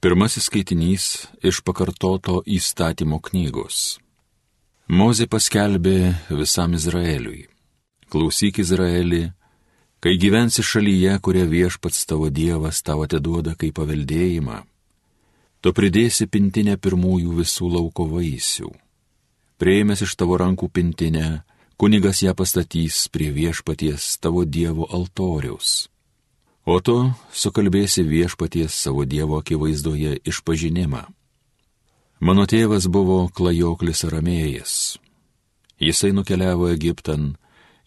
Pirmasis skaitinys iš pakartoto įstatymo knygos. Mozė paskelbė visam Izraeliui. Klausyk Izraeli, kai gyvensi šalyje, kurią viešpats tavo Dievas tavo atiduoda kaip paveldėjimą, tu pridėsi pintinę pirmųjų visų lauko vaisių. Prieimęs iš tavo rankų pintinę, kunigas ją pastatys prie viešpaties tavo Dievo altoriaus O tu sukalbėsi viešpaties savo Dievo akivaizdoje išpažinimą. Mano tėvas buvo klajoklis aramėjas. Jisai nukeliavo Egiptan,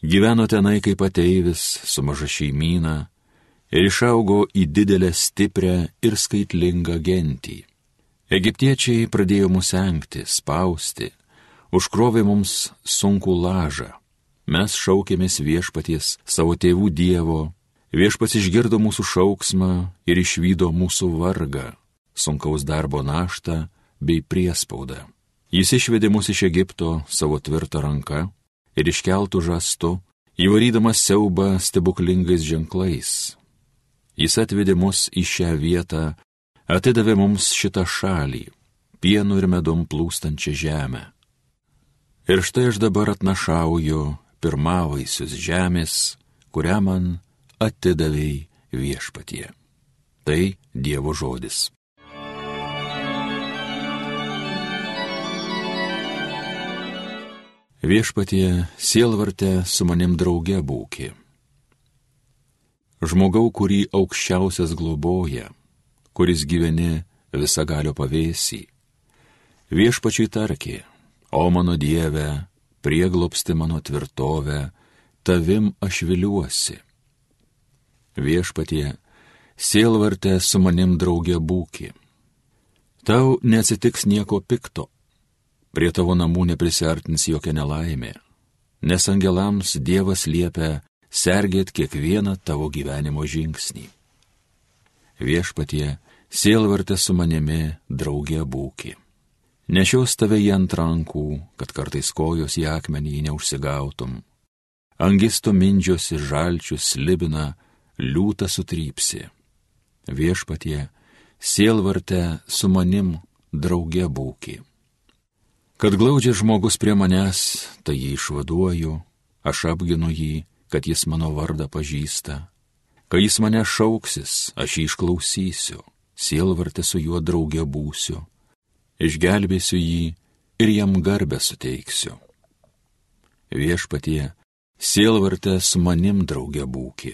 gyveno tenai kaip ateivis su maža šeimyna ir išaugo į didelę stiprią ir skaitlingą gentį. Egiptiečiai pradėjo mus enkti, spausti, užkrovė mums sunkų lažą. Mes šaukėmės viešpaties savo tėvų Dievo Viešpats išgirdo mūsų šauksmą ir išvydo mūsų vargą, sunkaus darbo naštą bei priespaudą. Jis išvedė mus iš Egipto savo tvirtą ranką ir iškeltų žastu, įvarydamas siaubą stebuklingais ženklais. Jis atvedė mus į šią vietą, atidavė mums šitą šalį, pienų ir medum plūstančią žemę. Ir štai aš dabar atnašauju pirmavaisius žemės, kurią man atidavėjai viešpatie. Tai Dievo žodis. Viešpatie, sielvartė su manim drauge būki. Žmogau, kurį aukščiausias globoja, kuris gyveni visagalio pavėsį. Viešpačiai tarkė, o mano Dieve, prieglopsti mano tvirtovę, tavim aš viliuosi viešpatie, sielvartė su manim draugė būki. Tau neatsitiks nieko pikto, prie tavo namų neprisartins jokia nelaimė, nes angelams Dievas liepia sergėt kiekvieną tavo gyvenimo žingsnį. Viešpatie, sielvartė su manimi draugė būki. Nešios tave į ant rankų, kad kartais kojos į akmenį neužsigautum. Angisto mindžiosi žalčių slibina, liūtą sutrypsi. Viešpatie, sielvarte su manim drauge būki. Kad glaudžia žmogus prie manęs, tai jį išvaduoju, aš apginu jį, kad jis mano vardą pažįsta. Kai jis mane šauksis, aš jį išklausysiu, sielvartė su juo drauge būsiu, išgelbėsiu jį ir jam garbę suteiksiu. Viešpatie, sielvartė su manim drauge būki.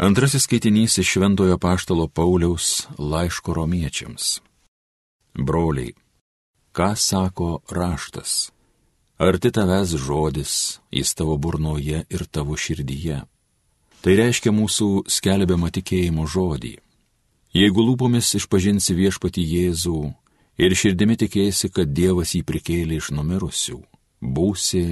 Antrasis skaitinys iš Šventojo Paštalo Pauliaus laiško romiečiams. Broliai, ką sako raštas? Arti tavęs žodis, jis tavo burnoje ir tavo širdyje. Tai reiškia mūsų skelbiamą tikėjimo žodį. Jeigu lūpomis išpažinsi viešpati Jėzų ir širdimi tikėsi, kad Dievas jį prikėlė iš numirusių, būsi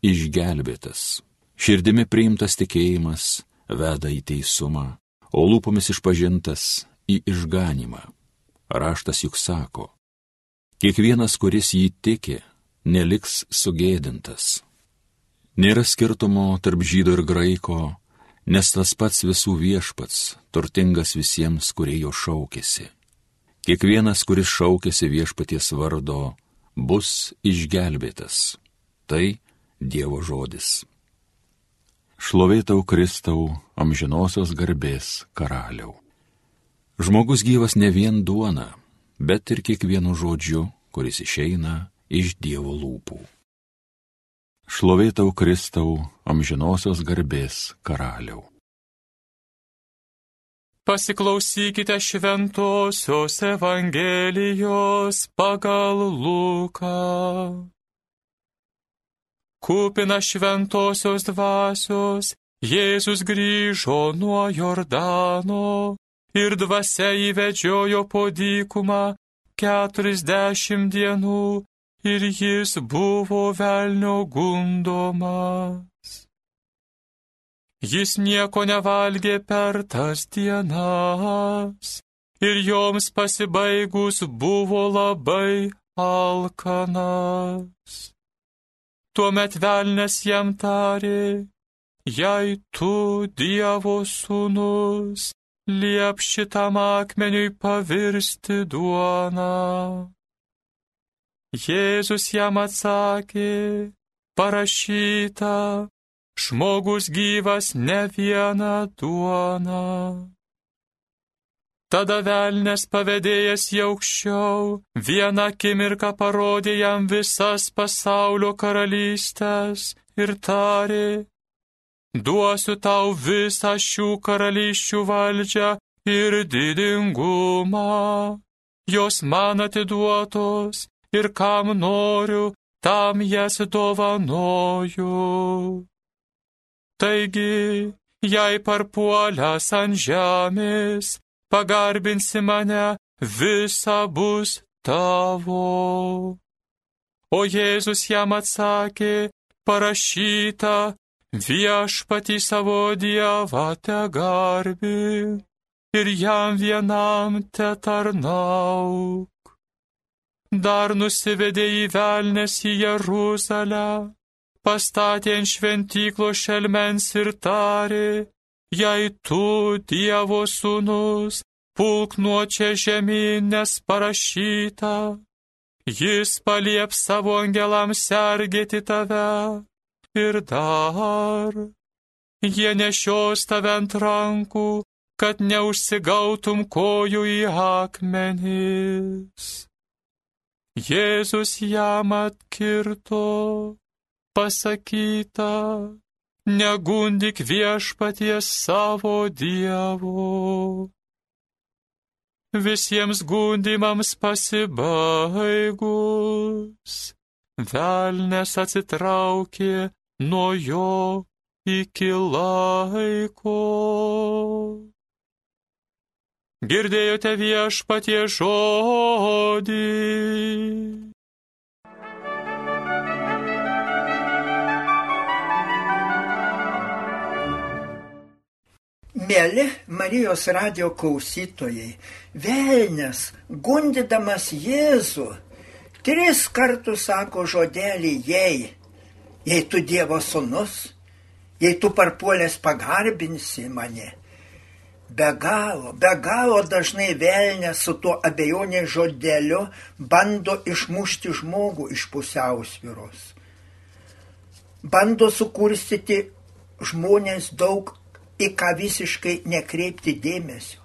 išgelbėtas. Širdimi priimtas tikėjimas veda į teisumą, o lūpomis išpažintas į išganimą. Raštas juk sako, kiekvienas, kuris jį tiki, neliks sugėdintas. Nėra skirtumo tarp žydo ir graiko, nes tas pats visų viešpats, turtingas visiems, kurie jo šaukėsi. Kiekvienas, kuris šaukėsi viešpaties vardo, bus išgelbėtas. Tai Dievo žodis. Šlovėtau Kristau, amžinosios garbės karaliau. Žmogus gyvas ne vien duona, bet ir kiekvienu žodžiu, kuris išeina iš Dievo lūpų. Šlovėtau Kristau, amžinosios garbės karaliau. Pasiklausykite šventosios Evangelijos pagal Luką kupina šventosios dvasios, Jėzus grįžo nuo Jordano ir dvasia įvedžiojo po dykumą keturiasdešimt dienų ir jis buvo velnio gundomas. Jis nieko nevalgė per tas dienas ir joms pasibaigus buvo labai alkanas. Tuomet velnės jam tarė, jei tu Dievo sūnus, liep šitam akmeniui pavirsti duoną. Jėzus jam atsakė, parašyta, žmogus gyvas ne vieną duoną. Tada velnės pavedėjas į aukščiau, vieną akimirką parodė jam visas pasaulio karalystės ir tarė, duosiu tau visą šių karalysčių valdžią ir didingumą. Jos man atiduotos ir kam noriu, tam jas dovanoju. Taigi, jei parpuolęs ant žemės, pagarbinsi mane, visa bus tavo. O Jėzus jam atsakė, parašyta, viešpati savo dievą te garbink ir jam vienam te tarnauk. Dar nusivedė į velnes į Jeruzalę pastatė ant šventyklo šelmens ir tarė, jei tu, Dievo sūnus, pulk nuo čia žemyn, nes parašyta, jis palieps savo angelams sergėti tave ir dar. Jie nešios tave ant rankų, kad neužsigautum kojų į akmenis. Jėzus jam atkirto pasakyta, negundik viešpaties savo Dievo. Visiems gundimams pasibaigus, velnes atsitraukė nuo jo iki laiko. Girdėjote viešpatie žodį. Mėly Marijos radio klausytojai, velnės, gundydamas Jėzų, tris kartus sako žodelį jei, jei tu Dievo sunus, jei tu parpuolės pagarbinsi mane. Be galo, be galo dažnai velnės su tuo abejonės žodeliu bando išmušti žmogų iš pusiausviros. Bando sukurstyti žmonės daug į ką visiškai nekreipti dėmesio.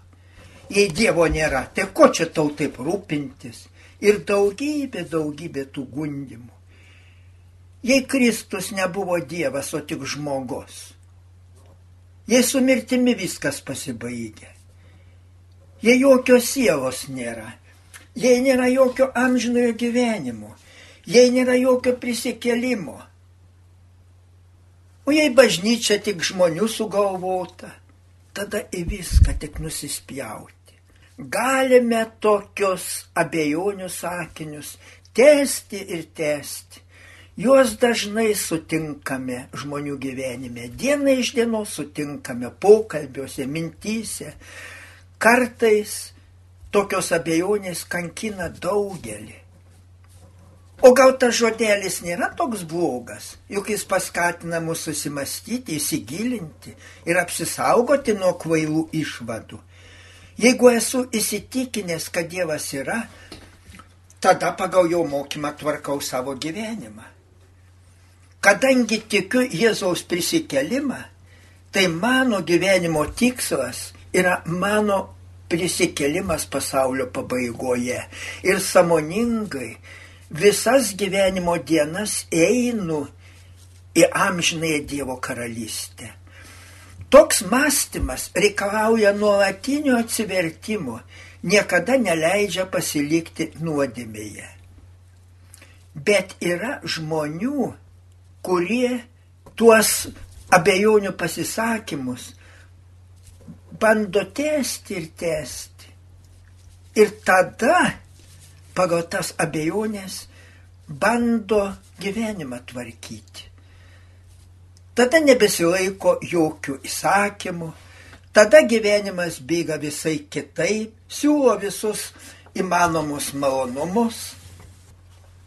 Jei Dievo nėra, tai ko čia tau taip rūpintis? Ir daugybė, daugybė tų gundimų. Jei Kristus nebuvo Dievas, o tik žmogus. Jei su mirtimi viskas pasibaigė. Jei jokios sielos nėra. Jei nėra jokio amžinojo gyvenimo. Jei nėra jokio prisikelimo O jei bažnyčia tik žmonių sugalvota, tada į viską tik nusispjauti. Galime tokius abejonių sakinius tęsti ir tęsti. Juos dažnai sutinkame žmonių gyvenime. Diena iš dienos sutinkame pokalbiuose, mintyse. Kartais tokios abejonės kankina daugelį. O gal tas žodelis nėra toks blogas, juk jis paskatina mus susimastyti, įsigilinti ir apsisaugoti nuo kvailų išvadų. Jeigu esu įsitikinęs, kad Dievas yra, tada pagal jo mokymą tvarkau savo gyvenimą. Kadangi tikiu Jėzaus prisikelimą, tai mano gyvenimo tikslas yra mano prisikelimas pasaulio pabaigoje ir samoningai visas gyvenimo dienas einu į amžinąją Dievo karalystę. Toks mąstymas reikalauja nuolatinio atsivertimo, niekada neleidžia pasilikti nuodėmėje. Bet yra žmonių, kurie tuos abejonių pasisakymus bando tęsti ir tęsti. Ir tada pagal tas abejonės bando gyvenimą tvarkyti. Tada nebesilaiko jokių įsakymų, tada gyvenimas bėga visai kitaip, siūlo visus įmanomus malonumus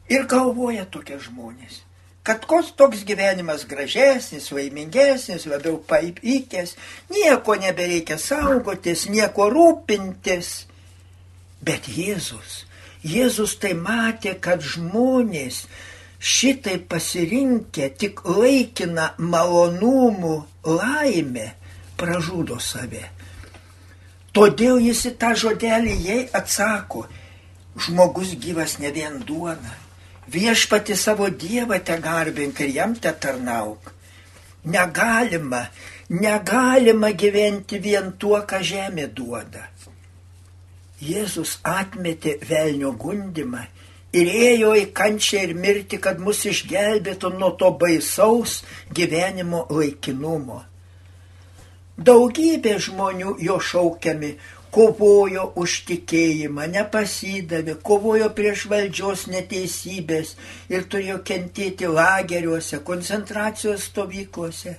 ir galvoja tokie žmonės. kad koks toks gyvenimas gražesnis, laimingesnis, labiau paipykęs, nieko nebereikia saugotis, nieko rūpintis. Bet Jėzus, Jėzus tai matė, kad žmonės šitai pasirinkę tik laikiną malonumų laimę pražudo save. Todėl jis į tą žodelį jai atsako, žmogus gyvas ne vien duona, viešpati savo Dievą te garbink ir jam te tarnauk. Negalima, negalima gyventi vien tuo, ką žemė duoda. Jėzus atmetė velnio gundimą ir ėjo į kančią ir mirti, kad mus išgelbėtų nuo to baisaus gyvenimo laikinumo. Daugybė žmonių jo šaukiami kovojo už tikėjimą, nepasidavė, kovojo prieš valdžios neteisybės ir turėjo kentėti lageriuose, koncentracijos stovyklose.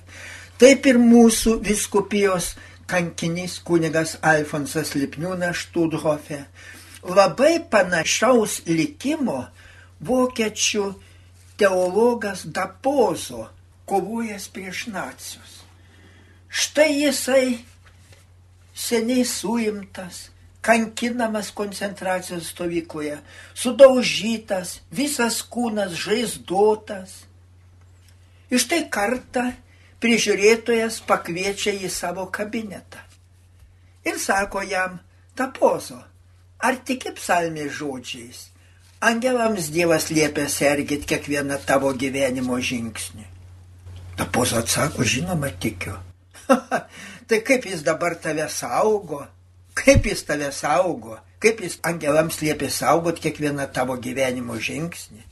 Taip ir mūsų viskupijos kankinys kunigas Alfonsas Lipniūnas Študhofe. Labai panašaus likimo vokiečių teologas Dapozo kovojęs prieš nacius. Štai jisai seniai suimtas, kankinamas koncentracijos stovykloje, sudaužytas, visas kūnas žaizdotas. Iš tai kartą prižiūrėtojas pakviečia į savo kabinetą ir sako jam, tapozo, ar tiki psalmės žodžiais? Angelams Dievas liepia sergit kiekvieną tavo gyvenimo žingsnį. Tapozo atsako, žinoma, tikiu. Tai kaip jis dabar tave saugo? Kaip jis tave saugo? Kaip jis angelams liepia saugot kiekvieną tavo gyvenimo žingsnį?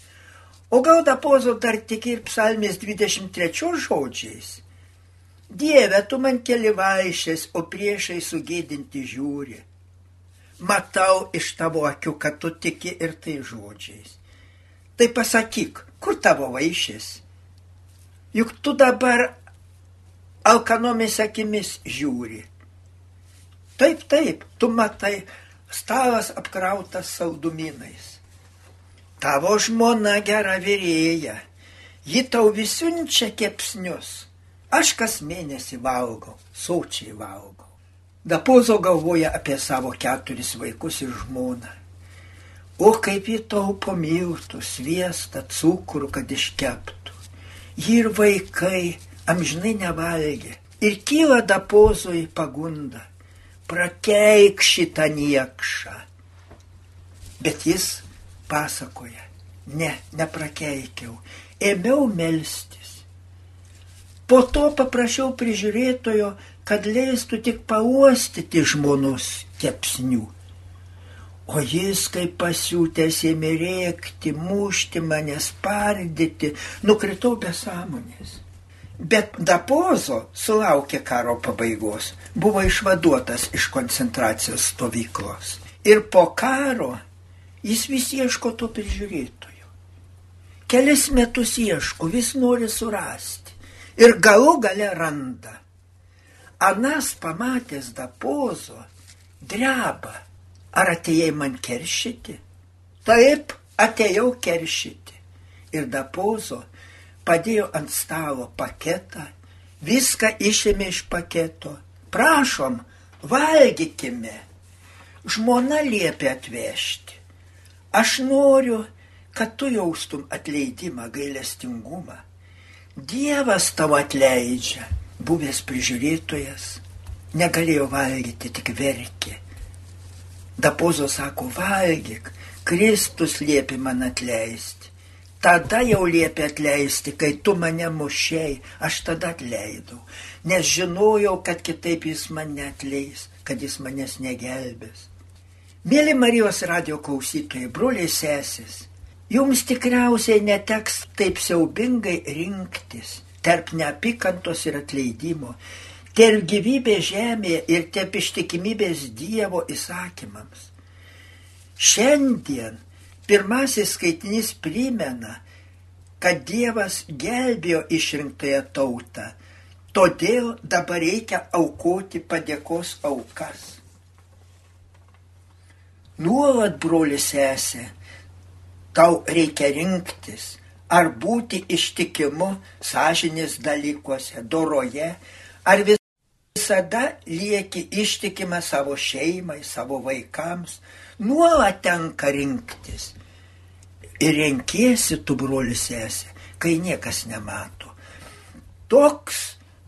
O gal dapozo dar tik ir psalmės 23 žodžiais? Dieve, tu man keli vaišės, o priešai sugėdinti žiūri. Matau iš tavo akių, kad tu tiki ir tai žodžiais. Tai pasakyk, kur tavo vaišės? Juk tu dabar alkanomis akimis žiūri. Taip, taip, tu matai, stalas apkrautas saldumynais. Tavo žmona gera vyrėja, ji tau visiunčia kepsnius. Aš kas mėnesį valgau, sočiai valgau. Dapozo galvoja apie savo keturis vaikus ir žmoną. O kaip jį taupo miltų, sviestą, cukrų, kad iškeptų. Ji ir vaikai amžinai nevalgė. Ir kyla dapozui pagunda. Prakeik šitą niekšą. Bet jis pasakoja, ne, neprakeikiau, ėmiau melstis. Po to paprašiau prižiūrėtojo, kad leistų tik pauostyti žmonos kepsnių. O jis, kaip pasiūtęs, ėmė rėkti, mušti mane, spardyti, nukritau be sąmonės. Bet Dapozo sulaukė karo pabaigos, buvo išvaduotas iš koncentracijos stovyklos. Ir po karo jis vis ieško to prižiūrėtojo. Kelis metus ieško, vis nori surasti. Ir galų gale randa. Anas pamatęs Dapozo, dreba. Ar atėjai man keršyti? Taip, atėjau keršyti. Ir Dapozo padėjo ant stalo paketą, viską išėmė iš paketo. Prašom, valgykime. Žmona liepia atvežti. Aš noriu, kad tu jaustum atleidimą, gailestingumą. Dievas tavo atleidžia, buvęs prižiūrėtojas, negalėjo valgyti, tik verkė. Dapozo sako, valgyk, Kristus liepi man atleisti. Tada jau liepė atleisti, kai tu mane mušiai, aš tada atleidau, nes žinojau, kad kitaip jis mane atleis, kad jis manęs negelbės. Mėly Marijos radio klausytojai, broliai sesis, jums tikriausiai neteks taip siaubingai rinktis tarp neapykantos ir atleidimo, tarp gyvybės žemėje ir tarp ištikimybės Dievo įsakymams. Šiandien Pirmasis skaitinys primena, kad Dievas gelbėjo išrinktąją tautą, todėl dabar reikia aukoti padėkos aukas. Nuolat, broli sesė, tau reikia rinktis, ar būti ištikimu sąžinės dalykuose, doroje, ar visada lieki ištikima savo šeimai, savo vaikams, nuolat tenka rinktis. Ir renkiesi tu brolius esi, kai niekas nemato. Toks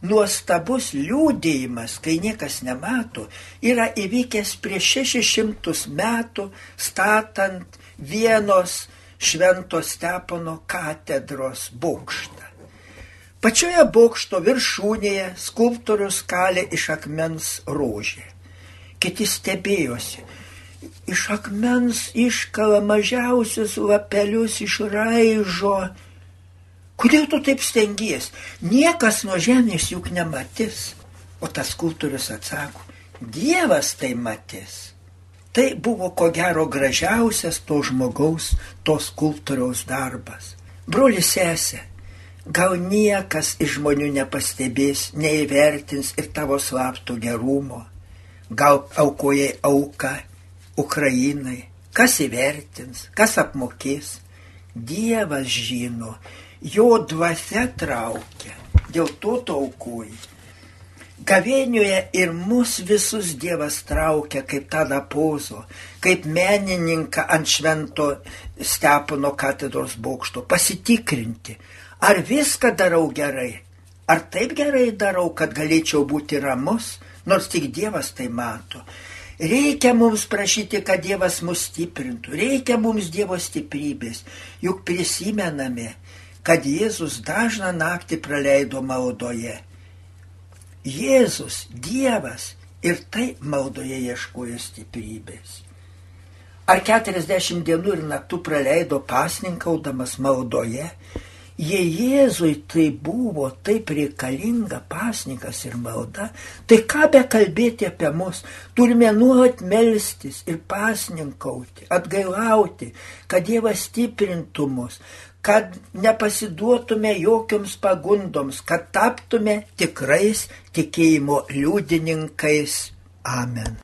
nuostabus liūdėjimas, kai niekas nemato, yra įvykęs prieš 600 metų statant vienos Švento Stepono katedros bokštą. Pačioje bokšto viršūnėje skulptorius kalė iš akmens rožė. Kiti stebėjosi. Iš akmens iškala mažiausius lapelius iš raižo. Kodėl tu taip stengies? Niekas nuo žemės juk nematys. O tas skulptorius atsako, Dievas tai matys. Tai buvo ko gero gražiausias to žmogaus, to skulptoriaus darbas. Broli sesė, gal niekas iš žmonių nepastebės, neįvertins ir tavo slapto gerumo. Gal aukojai auką Ukrainai, kas įvertins, kas apmokės. Dievas žino, jo dvasia traukia, dėl to to Gavėnioje ir mus visus Dievas traukia kaip tada pozo, kaip menininką ant švento Stepono katedros bokšto, pasitikrinti, ar viską darau gerai, ar taip gerai darau, kad galėčiau būti ramus, nors tik Dievas tai mato. Reikia mums prašyti, kad Dievas mus stiprintų, reikia mums Dievo stiprybės, juk prisimename, kad Jėzus dažną naktį praleido maldoje Jėzus, Dievas ir taip maldoje ieškojo stiprybės. Ar 40 dienų ir naktų praleido pasninkaudamas maldoje, jei Jėzui tai buvo taip reikalinga pasnikas ir malda, tai ką be kalbėti apie mus, turime nuolat melstis ir pasninkauti, atgailauti, kad Dievas stiprintų mus, kad nepasiduotume jokioms pagundoms, kad taptume tikrais tikėjimo liudininkais. Amen.